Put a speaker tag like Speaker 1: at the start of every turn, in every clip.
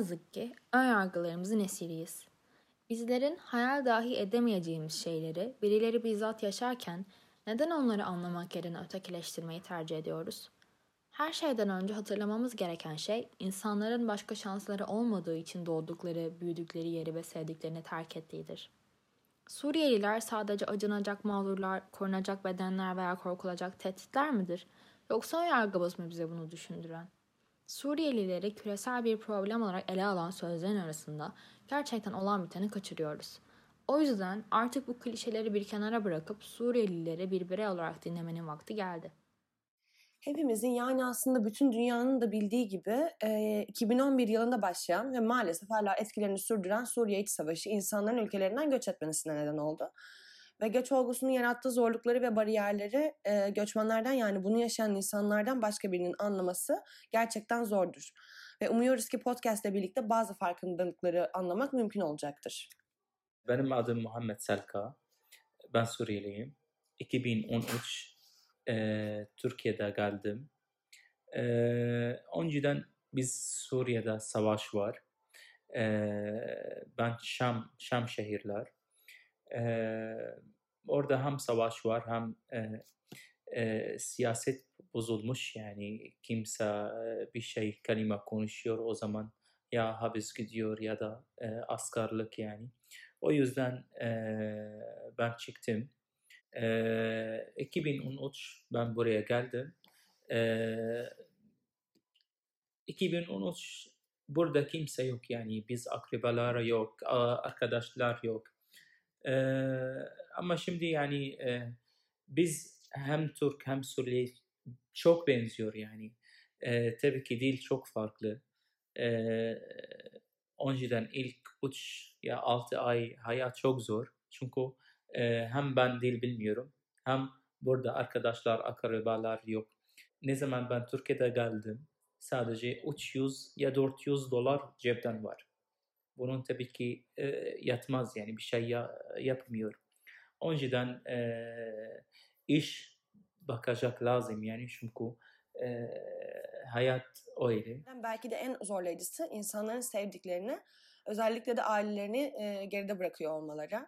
Speaker 1: yazık ki ön yargılarımızın esiriyiz. Bizlerin hayal dahi edemeyeceğimiz şeyleri birileri bizzat yaşarken neden onları anlamak yerine ötekileştirmeyi tercih ediyoruz? Her şeyden önce hatırlamamız gereken şey insanların başka şansları olmadığı için doğdukları, büyüdükleri yeri ve sevdiklerini terk ettiğidir. Suriyeliler sadece acınacak mağdurlar, korunacak bedenler veya korkulacak tehditler midir? Yoksa yargımız mı bize bunu düşündüren? Suriyelileri küresel bir problem olarak ele alan sözlerin arasında gerçekten olan biteni kaçırıyoruz. O yüzden artık bu klişeleri bir kenara bırakıp Suriyelileri bir birey olarak dinlemenin vakti geldi.
Speaker 2: Hepimizin yani aslında bütün dünyanın da bildiği gibi e, 2011 yılında başlayan ve maalesef hala etkilerini sürdüren Suriye İç Savaşı insanların ülkelerinden göç etmesine neden oldu. Ve göç olgusunun yarattığı zorlukları ve bariyerleri e, göçmenlerden yani bunu yaşayan insanlardan başka birinin anlaması gerçekten zordur. Ve umuyoruz ki podcast ile birlikte bazı farkındalıkları anlamak mümkün olacaktır.
Speaker 3: Benim adım Muhammed Selka. Ben Suriyeliyim. 2013 e, Türkiye'de geldim. E, önceden biz Suriye'de savaş var. E, ben Şam Şam şehirler. E, orada hem savaş var hem e, e, siyaset bozulmuş yani kimse bir şey kelime konuşuyor o zaman ya hapis gidiyor ya da e, askerlik yani. O yüzden e, ben çıktım. E, 2013 ben buraya geldim. E, 2013 burada kimse yok yani biz akrabalar yok, arkadaşlar yok. E, ama şimdi yani e, biz hem Türk hem Suriyeli çok benziyor yani. E, tabii ki dil çok farklı. E, önceden ilk 3 ya 6 ay hayat çok zor. Çünkü e, hem ben dil bilmiyorum hem burada arkadaşlar, akrabalar yok. Ne zaman ben Türkiye'de geldim sadece 300 ya 400 dolar cepten var. Bunun tabii ki e, yatmaz yani bir şey ya, yapmıyor. Önceden e, iş bakacak lazım yani çünkü e, hayat öyle.
Speaker 2: Belki de en zorlayıcısı insanların sevdiklerini özellikle de ailelerini e, geride bırakıyor olmaları.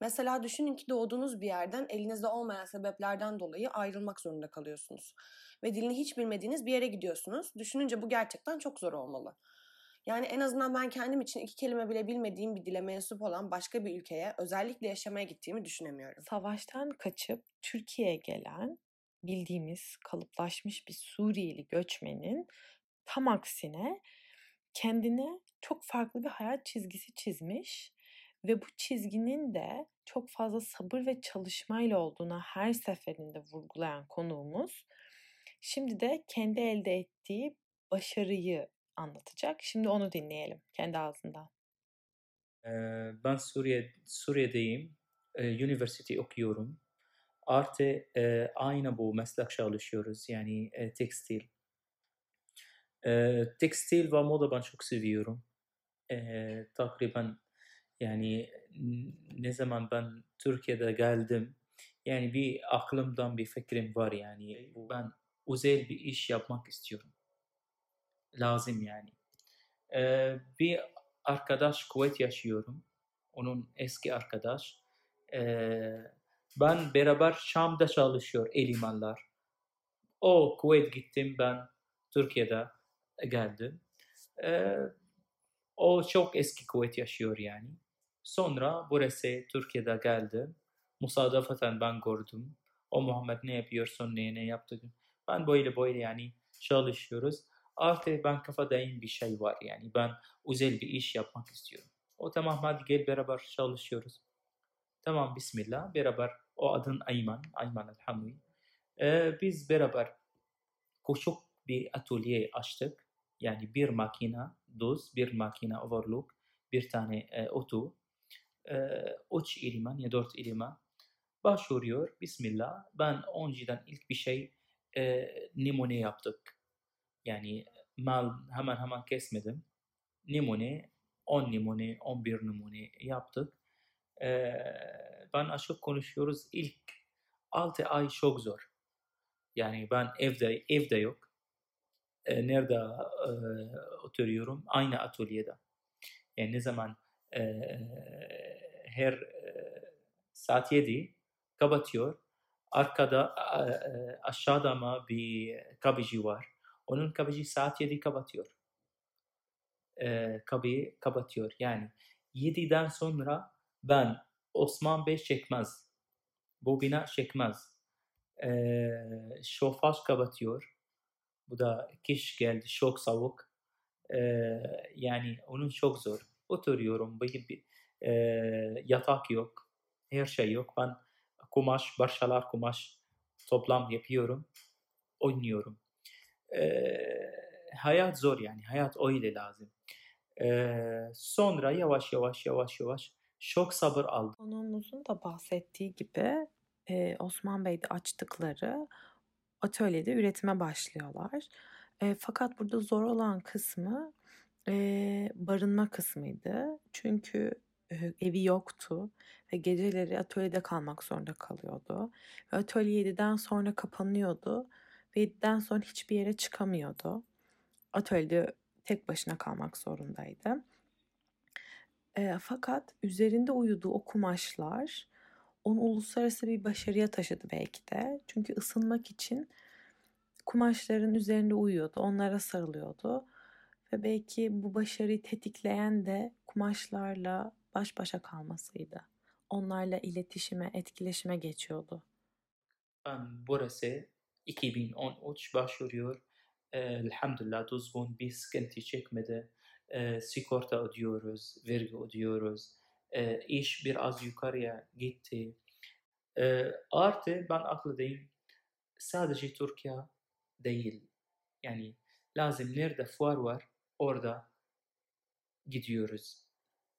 Speaker 2: Mesela düşünün ki doğduğunuz bir yerden elinizde olmayan sebeplerden dolayı ayrılmak zorunda kalıyorsunuz. Ve dilini hiç bilmediğiniz bir yere gidiyorsunuz. Düşününce bu gerçekten çok zor olmalı. Yani en azından ben kendim için iki kelime bile bilmediğim bir dile mensup olan başka bir ülkeye özellikle yaşamaya gittiğimi düşünemiyorum.
Speaker 4: Savaştan kaçıp Türkiye'ye gelen bildiğimiz kalıplaşmış bir Suriyeli göçmenin tam aksine kendine çok farklı bir hayat çizgisi çizmiş ve bu çizginin de çok fazla sabır ve çalışmayla olduğuna her seferinde vurgulayan konuğumuz şimdi de kendi elde ettiği başarıyı anlatacak. Şimdi onu dinleyelim kendi ağzından.
Speaker 3: Ben Suriye Suriye'deyim. Üniversite okuyorum. Artı aynı bu meslek çalışıyoruz yani tekstil. Tekstil ve moda ben çok seviyorum. Takriben yani ne zaman ben Türkiye'de geldim yani bir aklımdan bir fikrim var yani ben özel bir iş yapmak istiyorum. Lazım yani. Ee, bir arkadaş Kuveyt yaşıyorum. Onun eski arkadaş. Ee, ben beraber Şam'da çalışıyor elimanlar. O Kuveyt gittim ben Türkiye'de geldim. Ee, o çok eski Kuveyt yaşıyor yani. Sonra burası Türkiye'de geldim. Musadafaten ben gördüm. O Muhammed ne yapıyorsun, ne ne yaptı. Ben böyle böyle yani çalışıyoruz. Artık ben kafadayım bir şey var yani. Ben özel bir iş yapmak istiyorum. O tamam hadi gel beraber çalışıyoruz. Tamam bismillah beraber o adın Ayman, Ayman Elhamdi. Ee, biz beraber küçük bir atölye açtık. Yani bir makina doz, bir makina overlock, bir tane e, oto, e, üç eleman ya dört eleman başvuruyor. Bismillah. Ben önceden ilk bir şey e, nimune yaptık. Yani mal hemen hemen kesmedim. Nimune, 10 nimune, 11 nimune yaptık. E, ben açık konuşuyoruz. İlk 6 ay çok zor. Yani ben evde evde yok. e, nerede e, oturuyorum? Aynı atölyede. Yani ne zaman e, her e, saat 7 kapatıyor. Arkada e, aşağıda mı bir kapıcı var. Onun kapıcı saat 7 kapatıyor. E, kapıyı kapatıyor. Yani 7'den sonra ben Osman Bey çekmez. Bu bina çekmez. E, şofaj kapatıyor. Bu da kış geldi. Çok soğuk. E, yani onun çok zor. Oturuyorum. Bir, bir, e, yatak yok. Her şey yok. Ben kumaş, parçalar kumaş toplam yapıyorum. Oynuyorum. Hayat zor yani. Hayat öyle lazım. E, sonra yavaş yavaş yavaş yavaş çok sabır aldım.
Speaker 4: Konuğumuzun da bahsettiği gibi e, Osman Bey'de açtıkları atölyede üretime başlıyorlar. E, fakat burada zor olan kısmı e, barınma kısmıydı. Çünkü evi yoktu ve geceleri atölyede kalmak zorunda kalıyordu. Ve atölye 7'den sonra kapanıyordu ve 7'den sonra hiçbir yere çıkamıyordu. Atölyede tek başına kalmak zorundaydı. E, fakat üzerinde uyuduğu o kumaşlar onu uluslararası bir başarıya taşıdı belki de. Çünkü ısınmak için kumaşların üzerinde uyuyordu, onlara sarılıyordu. Ve belki bu başarıyı tetikleyen de kumaşlarla baş başa kalmasıydı. Onlarla iletişime, etkileşime geçiyordu.
Speaker 3: Ben burası 2013 başvuruyor. Elhamdülillah düzgün bir sıkıntı çekmedi. E, sigorta ödüyoruz, vergi ödüyoruz. E, iş biraz yukarıya gitti. E, artı ben aklıdayım sadece Türkiye değil. Yani lazım nerede fuar var orada gidiyoruz.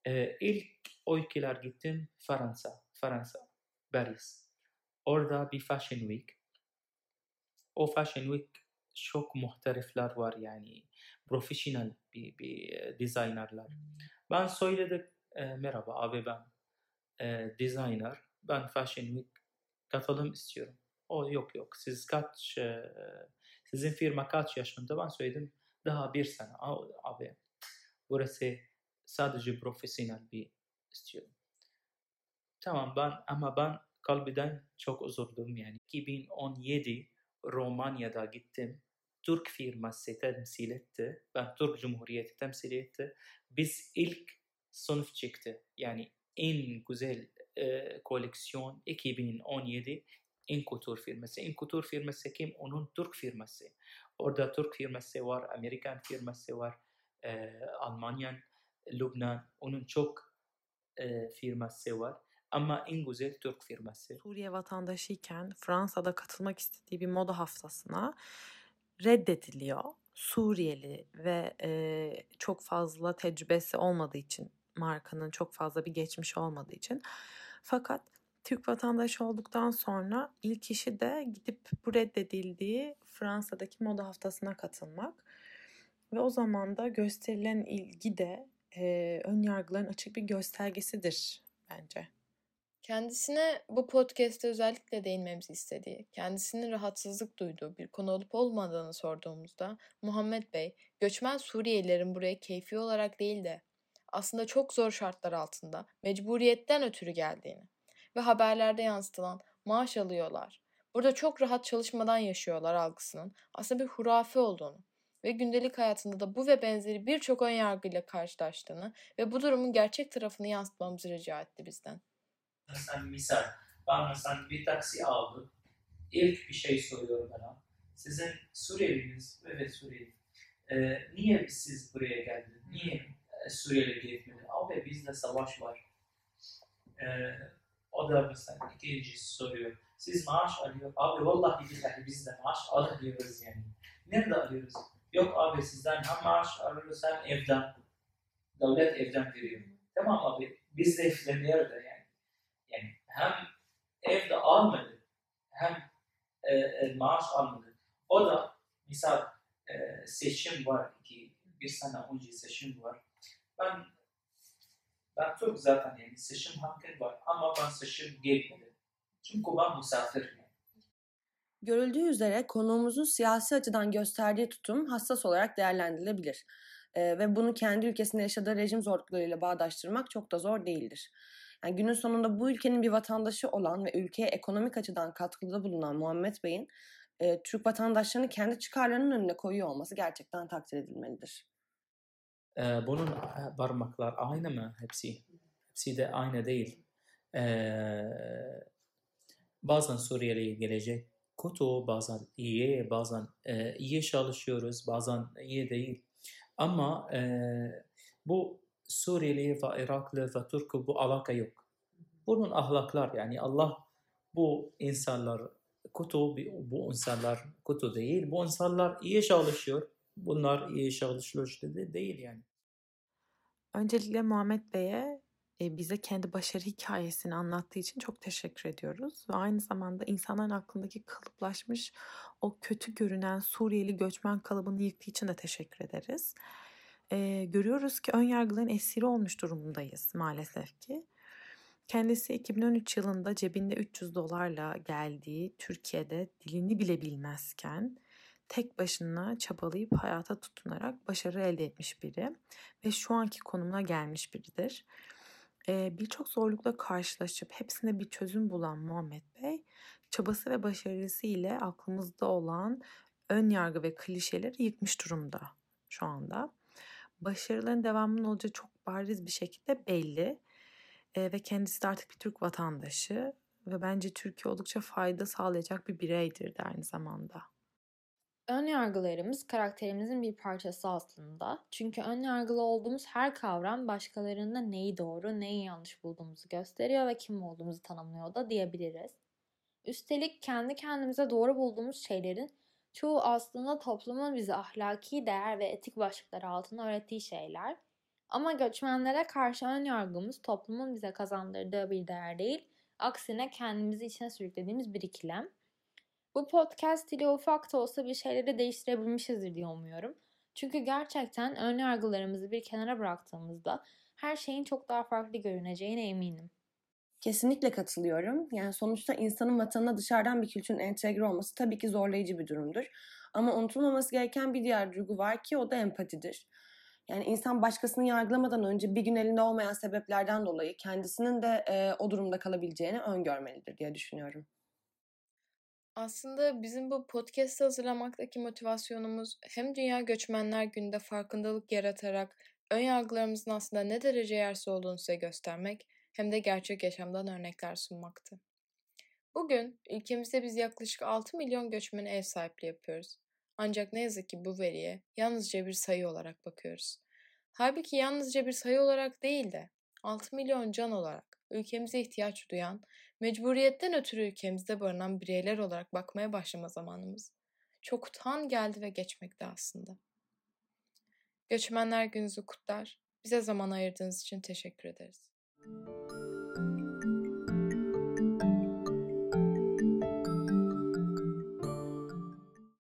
Speaker 3: E, ilk ülkeler gittim Fransa, Fransa, Paris. Orada bir Fashion Week. O Fashion Week çok muhterifler var yani profesyonel bir, bir designerlar. Ben söyledim e, merhaba abi ben e, designer ben Fashion Week katılım istiyorum. O yok yok siz kaç e, sizin firma kaç yaşında ben söyledim daha bir sene abi burası sadece profesyonel bir istiyorum. Tamam ben ama ben kalbiden çok üzüldüm yani 2017 Romanya'da gittim Türk firması temsil etti. Ben Türk Cumhuriyeti temsil etti. Biz ilk sınıf çıktı. Yani en güzel e, koleksiyon 2017 Inkutur firması. Inkutur firması kim? Onun Türk firması. Orada Türk firması var, Amerikan firması var, e, Almanya, Lübnan. Onun çok e, firması var. Ama en güzel Türk firması.
Speaker 4: Suriye vatandaşıyken Fransa'da katılmak istediği bir moda haftasına reddediliyor. Suriyeli ve e, çok fazla tecrübesi olmadığı için markanın çok fazla bir geçmiş olmadığı için. Fakat Türk vatandaşı olduktan sonra ilk işi de gidip bu reddedildiği Fransa'daki moda haftasına katılmak. Ve o zaman da gösterilen ilgi de e, ön yargıların açık bir göstergesidir bence.
Speaker 1: Kendisine bu podcast'te özellikle değinmemizi istediği, kendisinin rahatsızlık duyduğu bir konu olup olmadığını sorduğumuzda Muhammed Bey, göçmen Suriyelilerin buraya keyfi olarak değil de aslında çok zor şartlar altında mecburiyetten ötürü geldiğini ve haberlerde yansıtılan maaş alıyorlar, burada çok rahat çalışmadan yaşıyorlar algısının aslında bir hurafe olduğunu ve gündelik hayatında da bu ve benzeri birçok ön yargıyla karşılaştığını ve bu durumun gerçek tarafını yansıtmamızı rica etti bizden.
Speaker 3: Mesela misal, ben mesela bir taksi aldım. İlk bir şey soruyorum bana. Sizin Suriyeliniz, evet Suriyeli. Ee, niye siz buraya geldiniz? Niye e, Suriyeli gitmedi? Abi bizde savaş var. Ee, o da mesela ikinci soruyor. Siz maaş alıyor. Abi vallahi billahi biz de maaş alıyoruz yani. Nerede alıyoruz? Yok abi sizden hem maaş alıyoruz hem evden. Devlet evden veriyor. Tamam abi biz de evde nerede hem evde almadı hem e, e, maaş almadı. O da misal e, seçim var ki bir sene önce seçim var. Ben ben çok zaten yani seçim hakkım var ama ben seçim gelmedi. Çünkü ben misafir yani.
Speaker 2: Görüldüğü üzere konuğumuzun siyasi açıdan gösterdiği tutum hassas olarak değerlendirilebilir. Ve bunu kendi ülkesinde yaşadığı rejim zorluklarıyla bağdaştırmak çok da zor değildir. Yani günün sonunda bu ülkenin bir vatandaşı olan ve ülkeye ekonomik açıdan katkıda bulunan Muhammed Bey'in e, Türk vatandaşlarını kendi çıkarlarının önüne koyuyor olması gerçekten takdir edilmelidir.
Speaker 3: Ee, bunun parmaklar aynı mı hepsi? Hepsi de aynı değil. Ee, bazen Suriyeli'ye gelecek kötü, bazen iyi, bazen e, iyi çalışıyoruz, bazen iyi değil. Ama e, bu Suriyeli ve Iraklı ve Türk bu alaka yok. Bunun ahlaklar yani Allah bu insanlar kötü, bu insanlar kötü değil. Bu insanlar iyi çalışıyor. Bunlar iyi çalışıyor değil yani.
Speaker 4: Öncelikle Muhammed Bey'e bize kendi başarı hikayesini anlattığı için çok teşekkür ediyoruz. Ve aynı zamanda insanların aklındaki kalıplaşmış o kötü görünen Suriyeli göçmen kalıbını yıktığı için de teşekkür ederiz. E, görüyoruz ki ön yargıların esiri olmuş durumundayız maalesef ki. Kendisi 2013 yılında cebinde 300 dolarla geldiği Türkiye'de dilini bile bilmezken tek başına çabalayıp hayata tutunarak başarı elde etmiş biri ve şu anki konumuna gelmiş biridir. Birçok zorlukla karşılaşıp hepsine bir çözüm bulan Muhammed Bey, çabası ve başarısı ile aklımızda olan ön yargı ve klişeleri yıkmış durumda şu anda. Başarıların devamının olacağı çok bariz bir şekilde belli ee, ve kendisi de artık bir Türk vatandaşı ve bence Türkiye oldukça fayda sağlayacak bir bireydir de aynı zamanda.
Speaker 1: Ön yargılarımız karakterimizin bir parçası aslında. Çünkü ön yargılı olduğumuz her kavram başkalarında neyi doğru, neyi yanlış bulduğumuzu gösteriyor ve kim olduğumuzu tanımlıyor da diyebiliriz. Üstelik kendi kendimize doğru bulduğumuz şeylerin çoğu aslında toplumun bize ahlaki değer ve etik başlıkları altında öğrettiği şeyler. Ama göçmenlere karşı ön yargımız toplumun bize kazandırdığı bir değer değil, aksine kendimizi içine sürüklediğimiz bir ikilem. Bu podcast ile ufak da olsa bir şeyleri değiştirebilmişizdir diye umuyorum. Çünkü gerçekten ön yargılarımızı bir kenara bıraktığımızda her şeyin çok daha farklı görüneceğine eminim.
Speaker 2: Kesinlikle katılıyorum. Yani sonuçta insanın vatanına dışarıdan bir kültürün entegre olması tabii ki zorlayıcı bir durumdur. Ama unutulmaması gereken bir diğer duygu var ki o da empatidir. Yani insan başkasını yargılamadan önce bir gün elinde olmayan sebeplerden dolayı kendisinin de e, o durumda kalabileceğini öngörmelidir diye düşünüyorum.
Speaker 5: Aslında bizim bu podcast'ı hazırlamaktaki motivasyonumuz hem Dünya Göçmenler Günü'nde farkındalık yaratarak ön yargılarımızın aslında ne derece yersiz olduğunu size göstermek hem de gerçek yaşamdan örnekler sunmaktı. Bugün ülkemizde biz yaklaşık 6 milyon göçmene ev sahipliği yapıyoruz. Ancak ne yazık ki bu veriye yalnızca bir sayı olarak bakıyoruz. Halbuki yalnızca bir sayı olarak değil de 6 milyon can olarak ülkemize ihtiyaç duyan mecburiyetten ötürü ülkemizde barınan bireyler olarak bakmaya başlama zamanımız çoktan geldi ve geçmekte aslında. Göçmenler gününüzü kutlar. Bize zaman ayırdığınız için teşekkür ederiz. Müzik